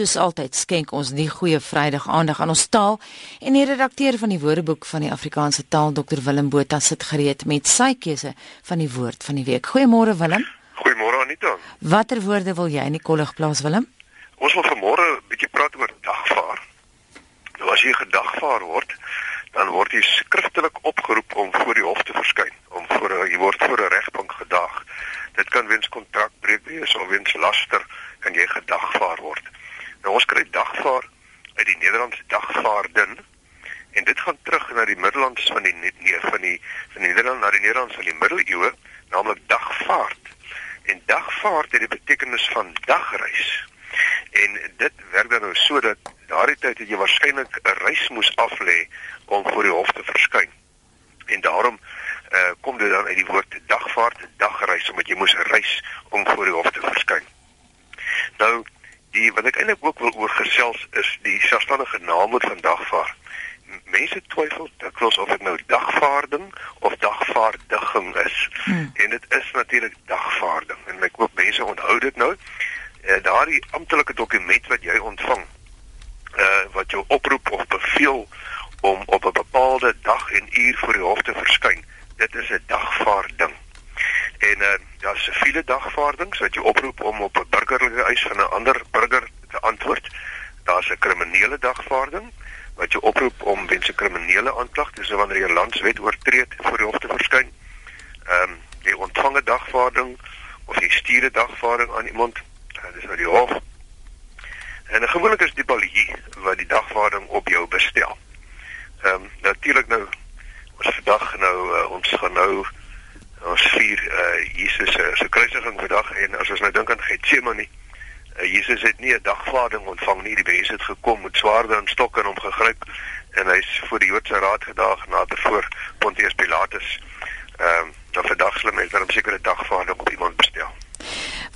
soos altyd skenk ons die goeie Vrydag aandag aan ons taal en die redakteur van die Woordeboek van die Afrikaanse taal Dr Willem Botha sit gereed met sy keuse van die woord van die week. Goeiemôre Willem. Goeiemôre Anita. Watter woorde wil jy in die kollig plaas Willem? Ons wil vanmôre 'n bietjie praat oor dagvaar. Nou as jy gedagvaar word, dan word jy skriftelik opgeroep om voor die hof te verskyn, om voor jy word voor 'n regbank gedag. Dit kan weens kontrakbreuk wees of weens laster kan jy gedagvaar word. Nou ons kry dagvaar uit die Nederlandse dagvaardin en dit gaan terug na die Middellands van die nee van die van Nederland na die Nederlands van die middeleeue, naamlik dagvaart. En dagvaart het die betekenis van dagreis. En dit werk dan nou so dat daardie tyd het jy waarskynlik 'n reis moes aflê om voor die hof te verskyn. En daarom uh, kom dit dan uit die woord dagvaart, dagreis omdat jy moes reis om voor die hof te verskyn. Nou, die wat ek eintlik ook wil oorgesels is die selfstandige naamwoord van dagvaart. Mense twyfel dikwels of dit nou dagvaarding of dagvaardiging is. Hmm. En dit is natuurlik dagvaarding. En ek hoop mense onthou dit nou. Uh, daardie amptelike dokument wat jy ontvang, uh wat jou oproep of beveel om op 'n bepaalde dag en uur voor die hof te verskyn, dit is 'n dagvaarding. En uh daar's siviele dagvaardings wat jy oproep om op 'n burgerlike eis van 'n ander burger te antwoord. Daar's 'n kriminele dagvaarding wat jy oproep om weens 'n kriminele aanklag, dis wanneer jy landswet oortree voor die hof te verskyn. Ehm um, jy ontvang 'n dagvaarding of jy stuur 'n dagvaarding aan iemand, uh, dis nou die hof. En gewoonlik is die balie wat die dagvaarding op jou bestel. Ehm um, natuurlik nou ons vandag nou uh, ons gaan nou ons vier uh Jesus se se kruisiging vandag en as ons nou dink aan Getsemane uh, Jesus het nie 'n dagvaarding ontvang nie. Die mense het gekom met swaarde en stokke en hom gegryp en hy's voor die Joodse raad gedaag nader voor Pontius Pilatus. Ehm uh, dan vandag sal mense dan 'n sekere dagvaarding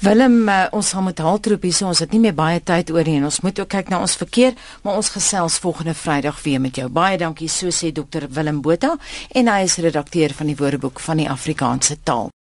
Willem, uh, ons gaan met haltroep hier, so ons het nie meer baie tyd oor nie en ons moet ook kyk na ons verkeer, maar ons gesels volgende Vrydag weer met jou. Baie dankie, so sê dokter Willem Botha en hy is redakteur van die Woordeboek van die Afrikaanse taal.